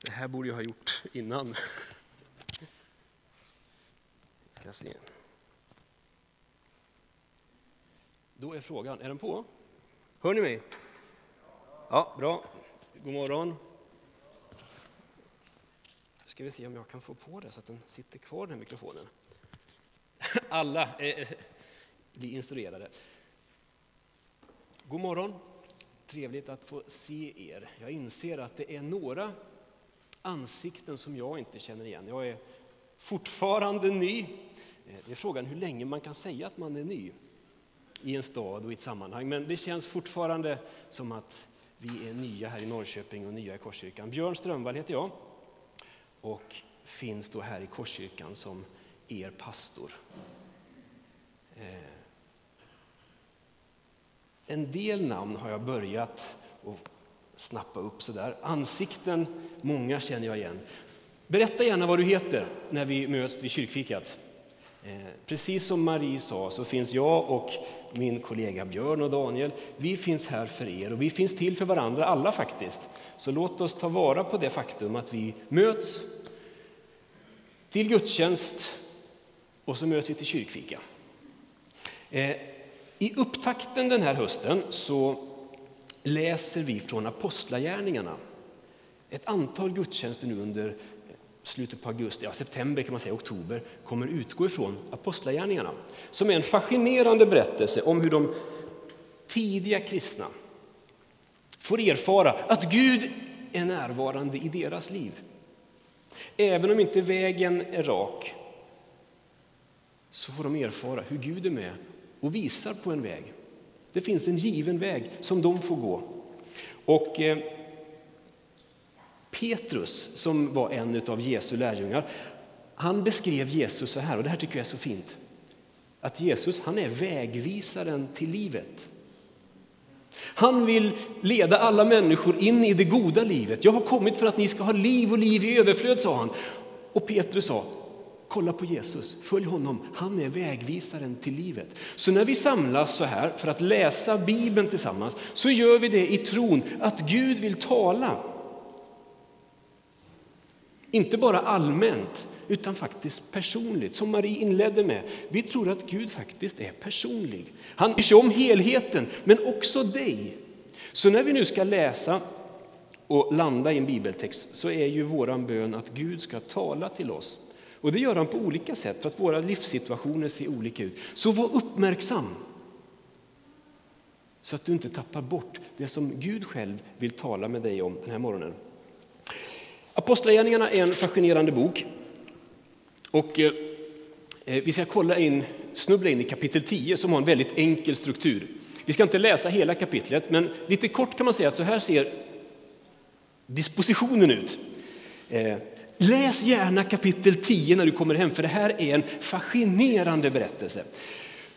Det här borde jag ha gjort innan. Ska se. Då är frågan, är den på? Hör ni mig? Ja, bra. God morgon. Nu ska vi se om jag kan få på det så att den sitter kvar den här mikrofonen. Alla blir eh, instruerade. God morgon. Trevligt att få se er. Jag inser att det är några ansikten som jag inte känner igen. Jag är fortfarande ny. Eh, det är frågan hur länge man kan säga att man är ny i en stad och i ett sammanhang. Men det känns fortfarande som att vi är nya här i Norrköping och nya i Korskyrkan. Björn Strömvall heter jag och finns då här i Korskyrkan som er pastor. Eh, en del namn har jag börjat snappa upp sådär. Ansikten, många känner jag igen. Berätta gärna vad du heter när vi möts vid kyrkfikat. Eh, precis som Marie sa så finns jag och min kollega Björn och Daniel, vi finns här för er och vi finns till för varandra alla faktiskt. Så låt oss ta vara på det faktum att vi möts till gudstjänst och så möts vi till kyrkfika. Eh, I upptakten den här hösten så läser vi från Apostlagärningarna. Ett antal gudstjänster nu under slutet på augusti, ja, september kan man säga, oktober, kommer utgå ifrån Apostlagärningarna. Som är en fascinerande berättelse om hur de tidiga kristna får erfara att Gud är närvarande i deras liv. Även om inte vägen är rak så får de erfara hur Gud är med och visar på en väg. Det finns en given väg som de får gå. Och eh, Petrus, som var en av Jesu lärjungar, han beskrev Jesus så här, och det här tycker jag är så fint. Att Jesus, han är vägvisaren till livet. Han vill leda alla människor in i det goda livet. Jag har kommit för att ni ska ha liv och liv i överflöd, sa han. Och Petrus sa, kolla på Jesus, följ honom, han är vägvisaren till livet. Så när vi samlas så här för att läsa Bibeln tillsammans så gör vi det i tron att Gud vill tala. Inte bara allmänt, utan faktiskt personligt, som Marie inledde med. Vi tror att Gud faktiskt är personlig. Han bryr sig om helheten, men också dig. Så när vi nu ska läsa och landa i en bibeltext så är ju våran bön att Gud ska tala till oss. Och det gör han på olika sätt för att våra livssituationer ser olika ut. Så var uppmärksam så att du inte tappar bort det som Gud själv vill tala med dig om den här morgonen. Apostlagärningarna är en fascinerande bok. Och eh, eh vi ska kolla in, snubbla in i kapitel 10 som har en väldigt enkel struktur. Vi ska inte läsa hela kapitlet, men lite kort kan man säga att så här ser dispositionen ut. Eh, läs gärna kapitel 10 när du kommer hem, för det här är en fascinerande berättelse.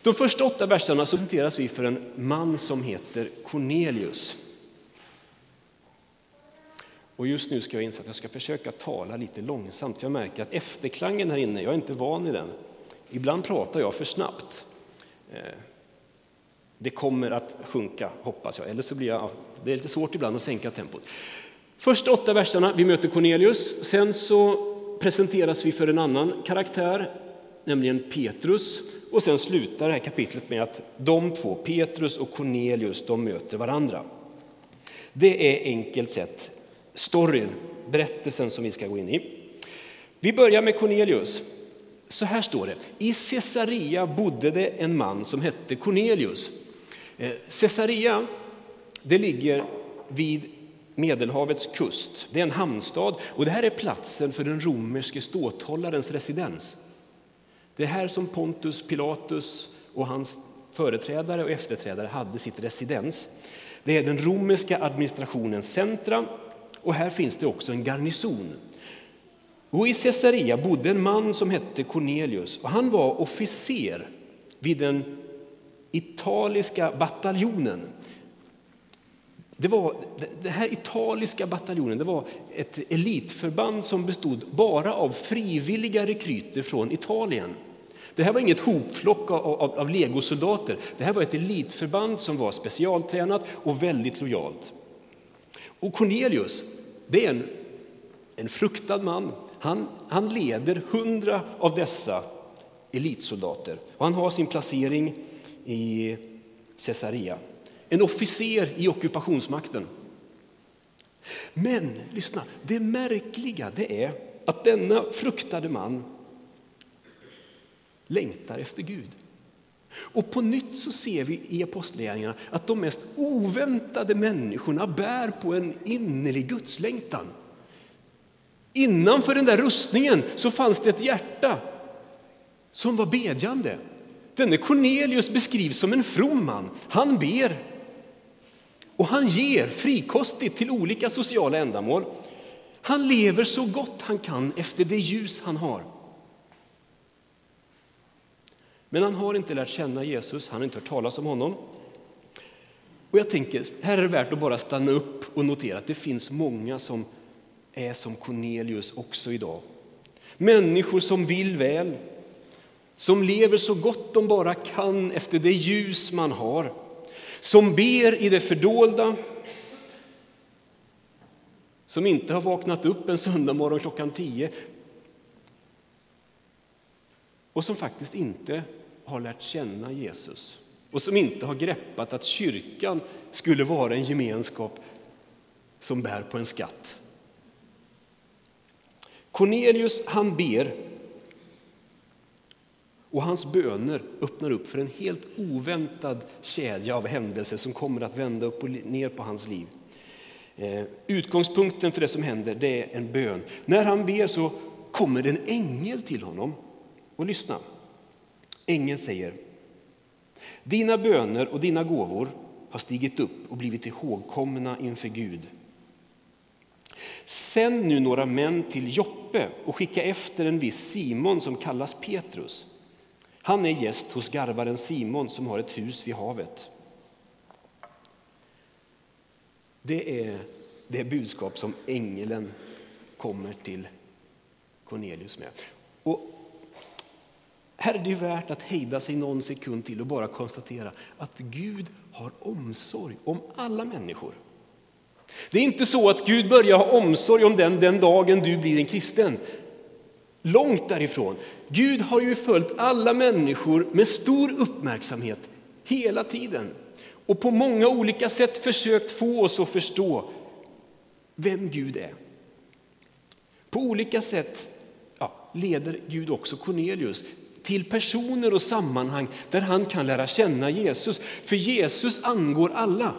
De första åtta verserna så presenteras vi för en man som heter Cornelius. Och just nu ska jag inse att jag ska försöka tala lite långsamt, för jag märker att efterklangen här inne, jag är inte van i den. Ibland pratar jag för snabbt. Eh, det kommer att sjunka, hoppas jag. Eller så blir jag, det är lite svårt ibland att sänka tempot. Första åtta verserna, vi möter Cornelius. Sen så presenteras vi för en annan karaktär, nämligen Petrus. Och sen slutar det här kapitlet med att de två, Petrus och Cornelius, de möter varandra. Det är enkelt sett storyn, berättelsen som vi ska gå in i. Vi börjar med Cornelius. Så här står det. I Caesarea bodde det en man som hette Cornelius. Eh, Caesarea det ligger vid Medelhavets kust. Det är en hamnstad och det här är platsen för den romerske ståthållarens residens. Det är här som Pontus Pilatus och hans företrädare och efterträdare hade sitt residens. Det är den romerska administrationens centra och här finns det också en garnison. Och I Caesarea bodde en man som hette Cornelius och han var officer vid den italiska bataljonen. Det var, den här italiska bataljonen det var ett elitförband som bestod bara av frivilliga rekryter från Italien. Det här var inget hopflock av, av, av legosoldater. Det här var ett elitförband som var specialtränat och väldigt lojalt. Och Cornelius, det är en en fruktad man. Han, han leder hundra av dessa elitsoldater och han har sin placering i Caesarea. En officer i ockupationsmakten. Men lyssna, det märkliga det är att denna fruktade man längtar efter Gud. Och på nytt så ser vi i Apostlagärningarna att de mest oväntade människorna bär på en innerlig gudslängtan. Innanför den där rustningen så fanns det ett hjärta som var bedjande. Denne Cornelius beskrivs som en from man. Han ber och han ger frikostigt till olika sociala ändamål. Han lever så gott han kan efter det ljus han har. Men han har inte lärt känna Jesus, han har inte hört talas om honom. Och jag tänker, här är det värt att bara stanna upp och notera att det finns många som är som Cornelius också idag. Människor som vill väl, som lever så gott de bara kan efter det ljus man har, som ber i det fördolda, som inte har vaknat upp en söndag morgon klockan tio och som faktiskt inte har lärt känna Jesus och som inte har greppat att kyrkan skulle vara en gemenskap som bär på en skatt. Cornelius han ber och hans böner öppnar upp för en helt oväntad kedja av händelser som kommer att vända upp och ner på hans liv. Eh, utgångspunkten för det som händer det är en bön. När han ber så kommer en ängel till honom. Och lyssna. Ängeln säger Dina böner och dina gåvor har stigit upp och blivit ihågkomna inför Gud. Sänd nu några män till Joppe och skicka efter en viss Simon som kallas Petrus. Han är gäst hos garvaren Simon som har ett hus vid havet. Det är det budskap som ängeln kommer till Cornelius med. Och här är det värt att hejda sig någon sekund till och bara konstatera att Gud har omsorg om alla människor. Det är inte så att Gud börjar ha omsorg om den den dagen du blir en kristen. Långt därifrån. Gud har ju följt alla människor med stor uppmärksamhet hela tiden och på många olika sätt försökt få oss att förstå vem Gud är. På olika sätt ja, leder Gud också Cornelius till personer och sammanhang där han kan lära känna Jesus. För Jesus angår alla.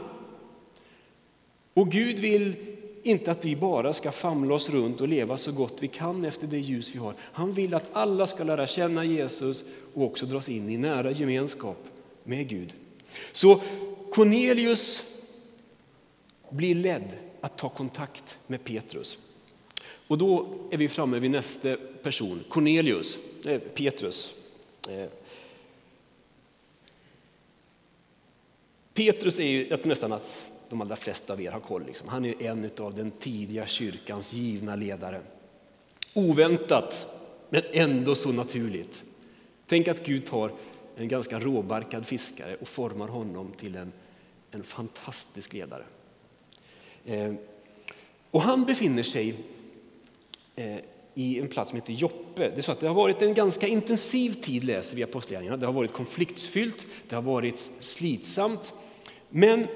Och Gud vill inte att vi bara ska famla oss runt och leva så gott vi kan efter det ljus vi har. Han vill att alla ska lära känna Jesus och också dras in i nära gemenskap med Gud. Så Cornelius blir ledd att ta kontakt med Petrus. Och då är vi framme vid nästa person, Cornelius, eh, Petrus. Eh. Petrus är ju, nästan att de allra flesta av er har koll, liksom. han är en av den tidiga kyrkans givna ledare. Oväntat, men ändå så naturligt. Tänk att Gud tar en ganska råbarkad fiskare och formar honom till en, en fantastisk ledare. Eh, och han befinner sig eh, i en plats som heter Joppe. Det, är så att det har varit en ganska intensiv tid, läser vi i Apostlagärningarna. Det har varit konfliktfyllt, det har varit slitsamt. Men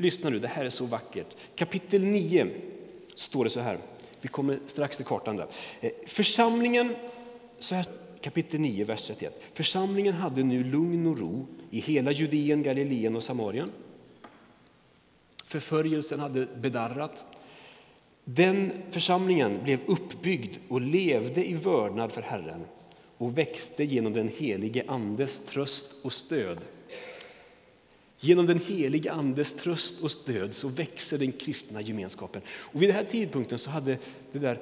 lyssna nu, det här är så vackert. Kapitel 9 står det så här. Vi kommer strax till kartan där. Eh, församlingen, så här, kapitel 9, vers 31. Församlingen hade nu lugn och ro i hela Judeen, Galileen och Samarien. Förföljelsen hade bedarrat. Den församlingen blev uppbyggd och levde i vördnad för Herren och växte genom den helige Andes tröst och stöd. Genom den helige Andes tröst och stöd så växer den kristna gemenskapen. Och vid den här tidpunkten så hade det där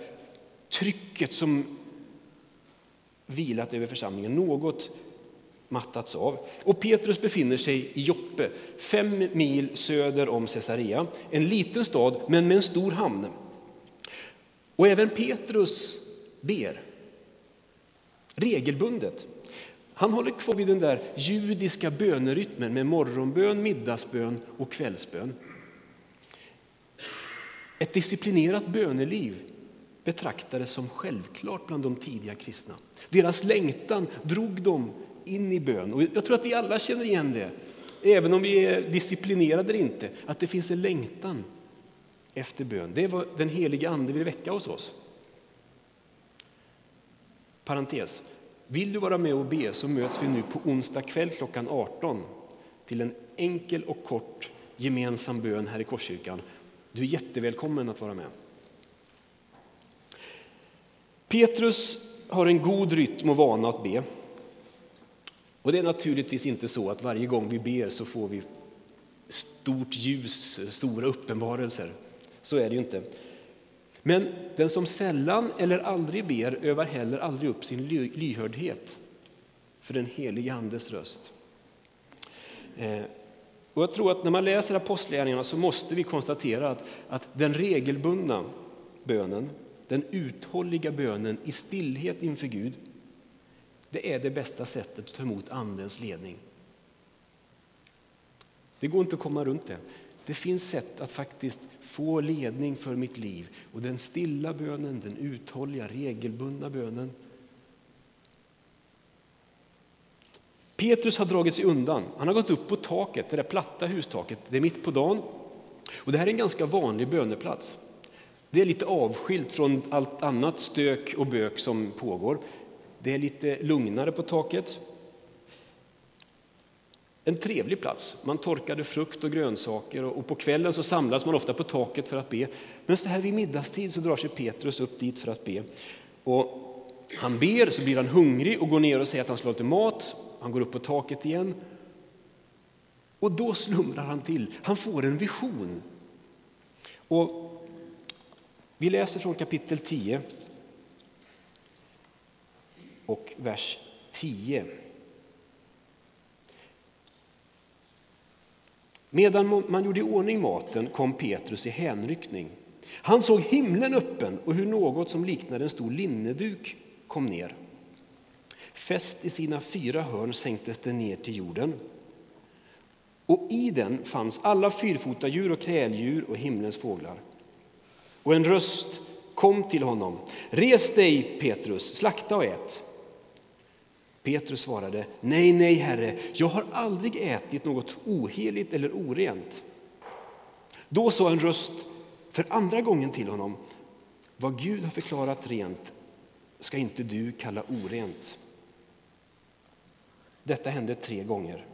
trycket som vilat över församlingen något mattats av. Och Petrus befinner sig i Joppe, fem mil söder om Caesarea. En liten stad, men med en stor hamn. Och även Petrus ber regelbundet. Han håller kvar vid den där judiska bönerytmen med morgonbön, middagsbön och kvällsbön. Ett disciplinerat böneliv betraktades som självklart bland de tidiga kristna. Deras längtan drog dem in i bön. Och jag tror att vi alla känner igen det, även om vi är disciplinerade eller inte, att det finns en längtan efter bön. Det är vad den heliga Ande vill väcka hos oss. Parentes. Vill du vara med och be så möts vi nu på onsdag kväll klockan 18 till en enkel och kort gemensam bön här i Korskyrkan. Du är jättevälkommen att vara med. Petrus har en god rytm och vana att be. Och det är naturligtvis inte så att varje gång vi ber så får vi stort ljus, stora uppenbarelser. Så är det ju inte. Men den som sällan eller aldrig ber övar heller aldrig upp sin lyhördhet för den helige Andes röst. Eh, och jag tror att när man läser Apostlagärningarna så måste vi konstatera att, att den regelbundna bönen, den uthålliga bönen i stillhet inför Gud, det är det bästa sättet att ta emot Andens ledning. Det går inte att komma runt det. Det finns sätt att faktiskt få ledning för mitt liv. Och den stilla bönen, den uthålliga, regelbundna bönen. Petrus har dragit sig undan. Han har gått upp på taket, det där platta hustaket. Det är mitt på dagen. Och det här är en ganska vanlig böneplats. Det är lite avskilt från allt annat stök och bök som pågår. Det är lite lugnare på taket. En trevlig plats. Man torkade frukt och grönsaker och på kvällen så samlades man ofta på taket för att be. Men så här vid middagstid så drar sig Petrus upp dit för att be. Och han ber, så blir han hungrig och går ner och säger att han ska ha lite mat. Han går upp på taket igen. Och då slumrar han till. Han får en vision. Och vi läser från kapitel 10 och vers 10. Medan man gjorde i ordning maten kom Petrus i hänryckning. Han såg himlen öppen och hur något som liknade en stor linneduk kom ner. Fäst i sina fyra hörn sänktes den ner till jorden. Och i den fanns alla fyrfotadjur och kräldjur och himlens fåglar. Och en röst kom till honom. Res dig, Petrus, slakta och ät. Petrus svarade, nej, nej, Herre, jag har aldrig ätit något oheligt eller orent. Då sa en röst för andra gången till honom, vad Gud har förklarat rent ska inte du kalla orent. Detta hände tre gånger.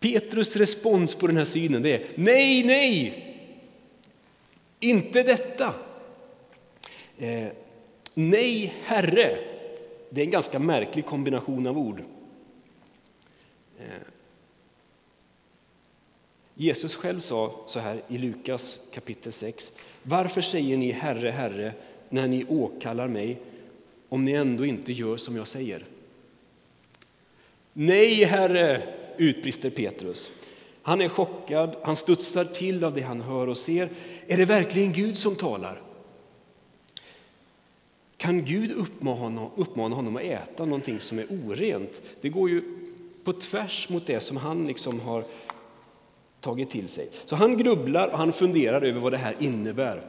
Petrus respons på den här synen är nej, nej, inte detta. Eh, Nej, Herre. Det är en ganska märklig kombination av ord. Eh. Jesus själv sa så här i Lukas kapitel 6. Varför säger ni Herre, Herre när ni åkallar mig om ni ändå inte gör som jag säger? Nej, Herre, utbrister Petrus. Han är chockad, han studsar till av det han hör och ser. Är det verkligen Gud som talar? Kan Gud uppmana honom, uppmana honom att äta någonting som är orent? Det går ju på tvärs mot det som han liksom har tagit till sig. Så han grubblar och han funderar över vad det här innebär.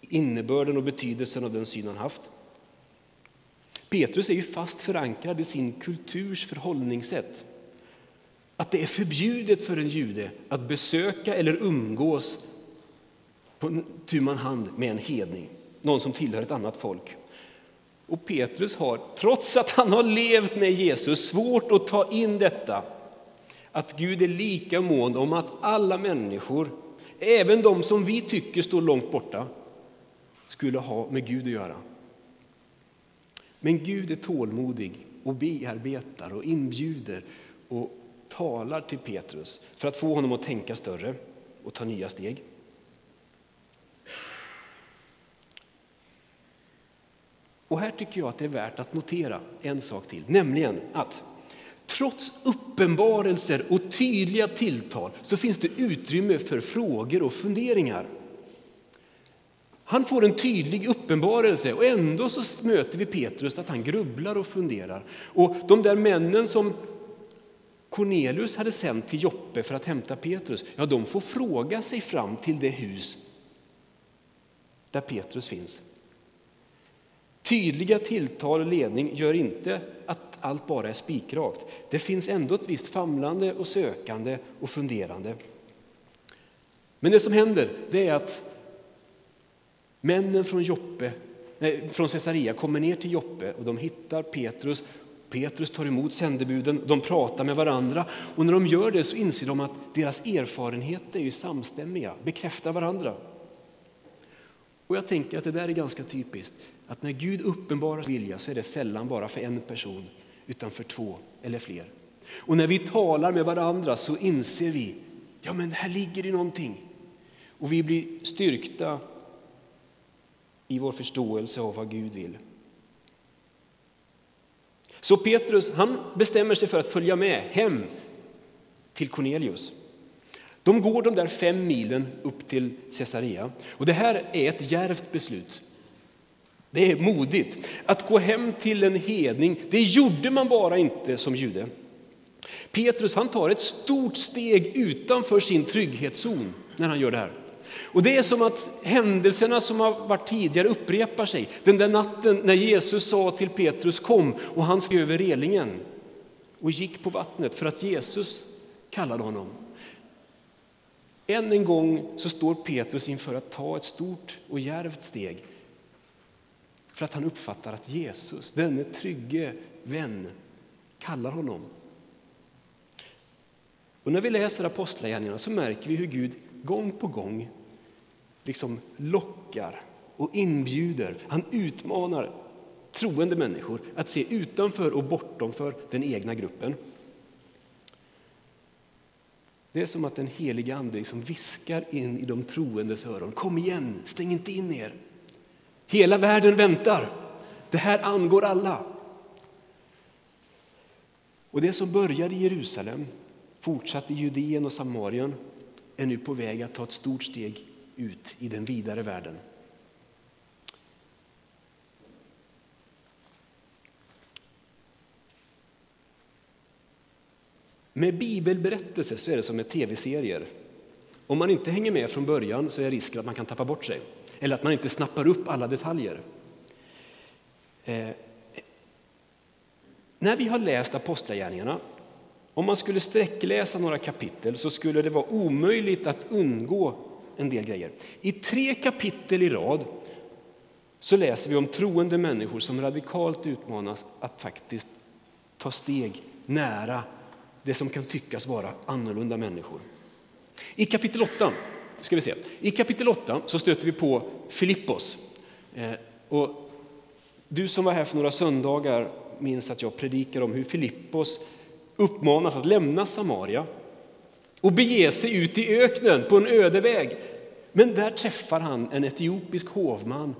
Innebörden och betydelsen av den syn han haft. Petrus är ju fast förankrad i sin kulturs förhållningssätt. Att det är förbjudet för en jude att besöka eller umgås på tu man hand med en hedning någon som tillhör ett annat folk. Och Petrus har, trots att han har levt med Jesus, svårt att ta in detta. Att Gud är lika mån om att alla människor, även de som vi tycker står långt borta, skulle ha med Gud att göra. Men Gud är tålmodig och bearbetar och inbjuder och talar till Petrus för att få honom att tänka större och ta nya steg. Och här tycker jag att det är värt att notera en sak till, nämligen att trots uppenbarelser och tydliga tilltal så finns det utrymme för frågor och funderingar. Han får en tydlig uppenbarelse och ändå så möter vi Petrus att han grubblar och funderar. Och de där männen som Cornelius hade sänt till Joppe för att hämta Petrus, ja, de får fråga sig fram till det hus där Petrus finns. Tydliga tilltal och ledning gör inte att allt bara är spikrakt. Det finns ändå ett visst famlande och sökande och funderande. Men det som händer det är att männen från, Joppe, nej, från Caesarea kommer ner till Joppe och de hittar Petrus. Petrus tar emot sändebuden, de pratar med varandra och när de gör det så inser de att deras erfarenheter är samstämmiga, bekräftar varandra. Och jag tänker att det där är ganska typiskt, att när Gud uppenbarar sin vilja så är det sällan bara för en person, utan för två eller fler. Och när vi talar med varandra så inser vi, ja men här ligger det någonting. Och vi blir styrkta i vår förståelse av vad Gud vill. Så Petrus han bestämmer sig för att följa med hem till Cornelius. De går de där fem milen upp till Caesarea. Och det här är ett järvt beslut. Det är modigt. Att gå hem till en hedning, det gjorde man bara inte som jude. Petrus han tar ett stort steg utanför sin trygghetszon när han gör det här. Och Det är som att händelserna som har varit tidigare upprepar sig. Den där natten när Jesus sa till Petrus kom och han steg över relingen och gick på vattnet för att Jesus kallade honom. Än en gång så står Petrus inför att ta ett stort och järvt steg för att han uppfattar att Jesus, denne trygge vän, kallar honom. Och när vi läser Apostlagärningarna så märker vi hur Gud gång på gång liksom lockar och inbjuder. Han utmanar troende människor att se utanför och bortomför den egna gruppen. Det är som att den heliga Ande liksom viskar in i de troendes öron. Kom igen, stäng inte in er. Hela världen väntar. Det här angår alla. Och det som började i Jerusalem, fortsatte i Judeen och Samarien, är nu på väg att ta ett stort steg ut i den vidare världen. Med bibelberättelser så är det som med tv-serier. Om man inte hänger med från början så är risken att man kan tappa bort sig eller att man inte snappar upp alla detaljer. Eh, när vi har läst Apostlagärningarna, om man skulle sträckläsa några kapitel så skulle det vara omöjligt att undgå en del grejer. I tre kapitel i rad så läser vi om troende människor som radikalt utmanas att faktiskt ta steg nära det som kan tyckas vara annorlunda människor. I kapitel 8, ska vi se. I kapitel 8 så stöter vi på Filippos. Eh, och du som var här för några söndagar minns att jag predikar om hur Filippos uppmanas att lämna Samaria och bege sig ut i öknen på en öde väg. Men där träffar han en etiopisk hovman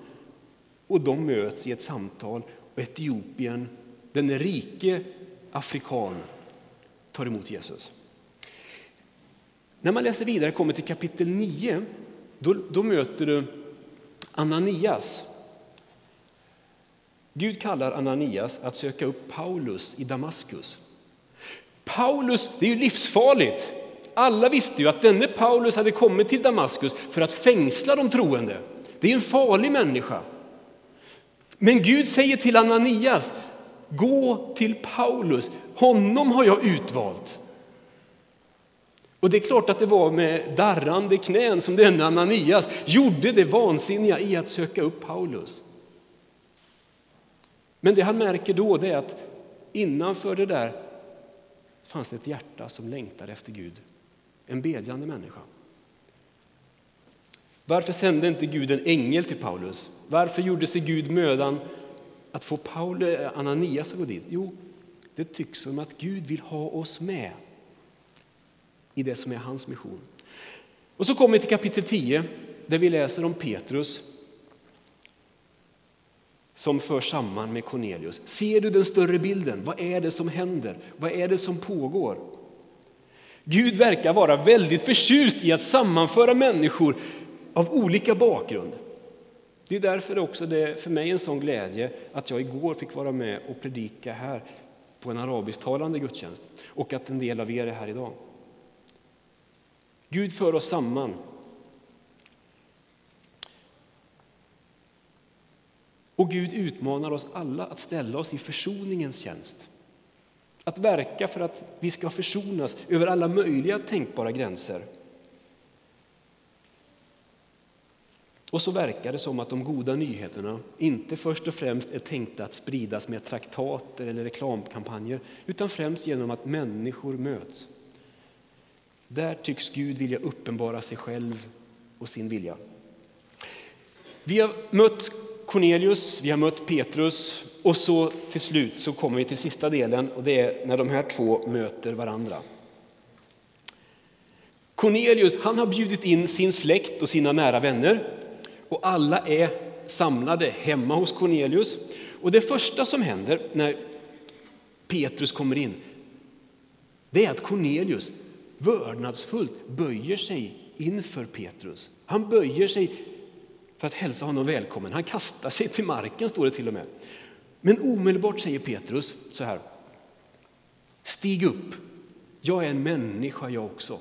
och de möts i ett samtal. Och Etiopien, den rike afrikan, tar emot Jesus. När man läser vidare kommer till kapitel 9, då, då möter du Ananias. Gud kallar Ananias att söka upp Paulus i Damaskus. Paulus, det är ju livsfarligt. Alla visste ju att denne Paulus hade kommit till Damaskus för att fängsla de troende. Det är en farlig människa. Men Gud säger till Ananias, gå till Paulus, honom har jag utvalt. Och det är klart att det var med darrande knän som denna Ananias gjorde det vansinniga i att söka upp Paulus. Men det han märker då är att innanför det där fanns det ett hjärta som längtade efter Gud. En bedjande människa. Varför sände inte Gud en ängel till Paulus? Varför gjorde sig Gud mödan att få Paulus, eh, Ananias att gå dit? Jo, det tycks som att Gud vill ha oss med i det som är hans mission. Och så kommer vi till kapitel 10 där vi läser om Petrus som för samman med Cornelius. Ser du den större bilden? Vad är det som händer? Vad är det som pågår? Gud verkar vara väldigt förtjust i att sammanföra människor av olika bakgrund. Det är därför också det för mig en sån glädje att jag igår fick vara med och predika här på en arabisktalande gudstjänst och att en del av er är här idag. Gud för oss samman. Och Gud utmanar oss alla att ställa oss i försoningens tjänst. Att verka för att vi ska försonas över alla möjliga tänkbara gränser. Och så verkar det som att de goda nyheterna inte först och främst är tänkta att spridas med traktater eller reklamkampanjer utan främst genom att människor möts. Där tycks Gud vilja uppenbara sig själv och sin vilja. Vi har mött Cornelius, vi har mött Petrus och så till slut så kommer vi till sista delen och det är när de här två möter varandra. Cornelius han har bjudit in sin släkt och sina nära vänner och alla är samlade hemma hos Cornelius. Och det första som händer när Petrus kommer in det är att Cornelius vördnadsfullt böjer sig inför Petrus. Han böjer sig för att hälsa honom välkommen. Han kastar sig till marken, står det till och med. Men omedelbart säger Petrus så här. Stig upp, jag är en människa jag också.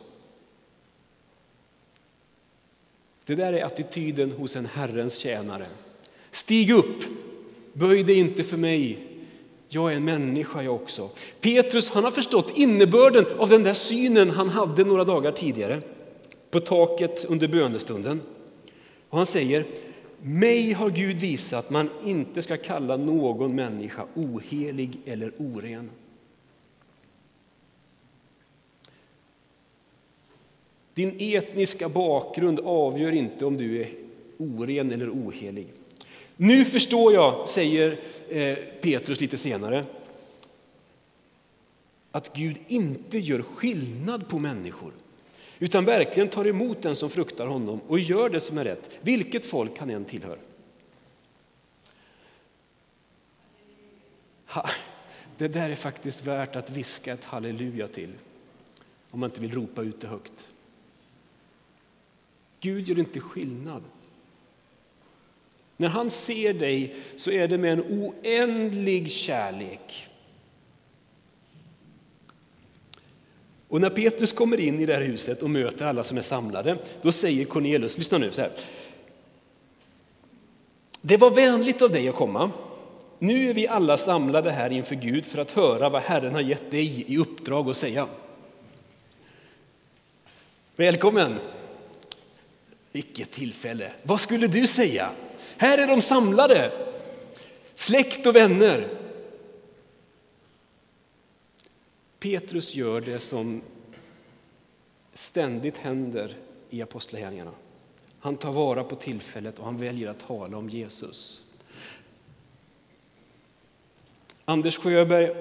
Det där är attityden hos en Herrens tjänare. Stig upp, böj dig inte för mig, jag är en människa jag också. Petrus han har förstått innebörden av den där synen han hade några dagar tidigare på taket under bönestunden. Och han säger, mig har Gud visat att man inte ska kalla någon människa ohelig eller oren. Din etniska bakgrund avgör inte om du är oren eller ohelig. Nu förstår jag, säger eh, Petrus lite senare, att Gud inte gör skillnad på människor utan verkligen tar emot den som fruktar honom och gör det som är rätt, vilket folk han än tillhör. Ha, det där är faktiskt värt att viska ett halleluja till, om man inte vill ropa ut det högt. Gud gör inte skillnad. När han ser dig så är det med en oändlig kärlek. Och när Petrus kommer in i det här huset och möter alla som är samlade, då säger Cornelius, lyssna nu så här. Det var vänligt av dig att komma. Nu är vi alla samlade här inför Gud för att höra vad Herren har gett dig i uppdrag att säga. Välkommen! Vilket tillfälle! Vad skulle du säga? Här är de samlade, släkt och vänner. Petrus gör det som ständigt händer i Apostlagärningarna. Han tar vara på tillfället och han väljer att tala om Jesus. Anders Sjöberg,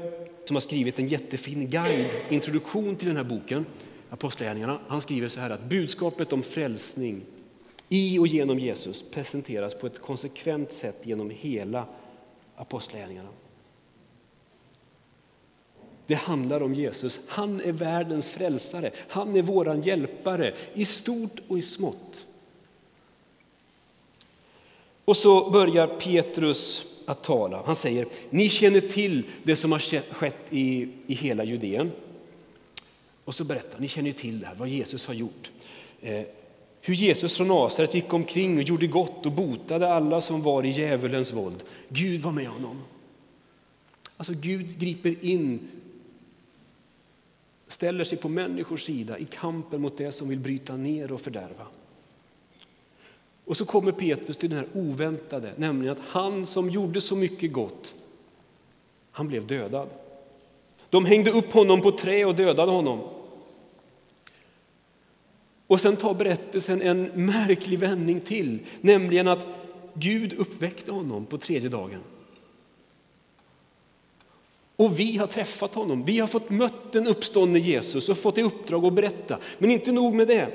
som har skrivit en jättefin guide, introduktion till den här boken, Apostlagärningarna, han skriver så här att budskapet om frälsning i och genom Jesus presenteras på ett konsekvent sätt genom hela Apostlagärningarna. Det handlar om Jesus. Han är världens frälsare. Han är våran hjälpare i stort och i smått. Och så börjar Petrus att tala. Han säger, ni känner till det som har skett i, i hela Judeen. Och så berättar ni känner till det här, vad Jesus har gjort. Eh, hur Jesus från Nasaret gick omkring och gjorde gott och botade alla som var i djävulens våld. Gud var med honom. Alltså Gud griper in, ställer sig på människors sida i kampen mot det som vill bryta ner och fördärva. Och så kommer Petrus till det här oväntade, nämligen att han som gjorde så mycket gott, han blev dödad. De hängde upp honom på trä och dödade honom. Och sen tar berättelsen en märklig vändning till, nämligen att Gud uppväckte honom på tredje dagen. Och vi har träffat honom, vi har fått mött den uppståndne Jesus och fått i uppdrag att berätta. Men inte nog med det,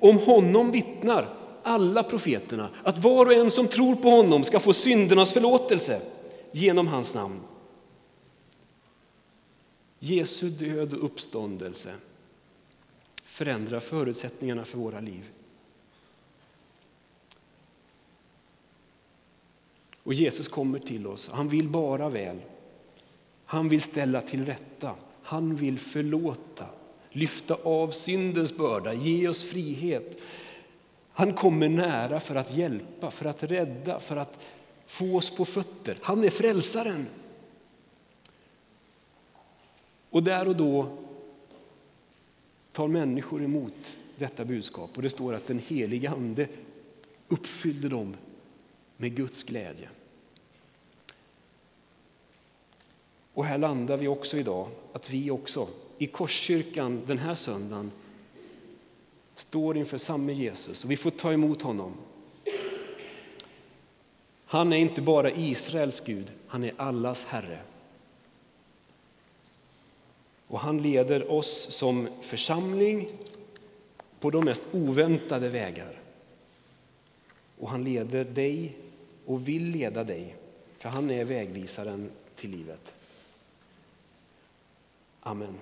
om honom vittnar alla profeterna att var och en som tror på honom ska få syndernas förlåtelse genom hans namn. Jesu död och uppståndelse förändrar förutsättningarna för våra liv. Och Jesus kommer till oss, han vill bara väl. Han vill ställa till rätta. Han vill förlåta, lyfta av syndens börda, ge oss frihet. Han kommer nära för att hjälpa, för att rädda, för att få oss på fötter. Han är frälsaren. Och där och då tar människor emot detta budskap och det står att den helige Ande uppfyllde dem med Guds glädje. Och här landar vi också idag, att vi också i Korskyrkan den här söndagen står inför samme Jesus och vi får ta emot honom. Han är inte bara Israels Gud, han är allas Herre. Och han leder oss som församling på de mest oväntade vägar. Och han leder dig och vill leda dig, för han är vägvisaren till livet. Amen.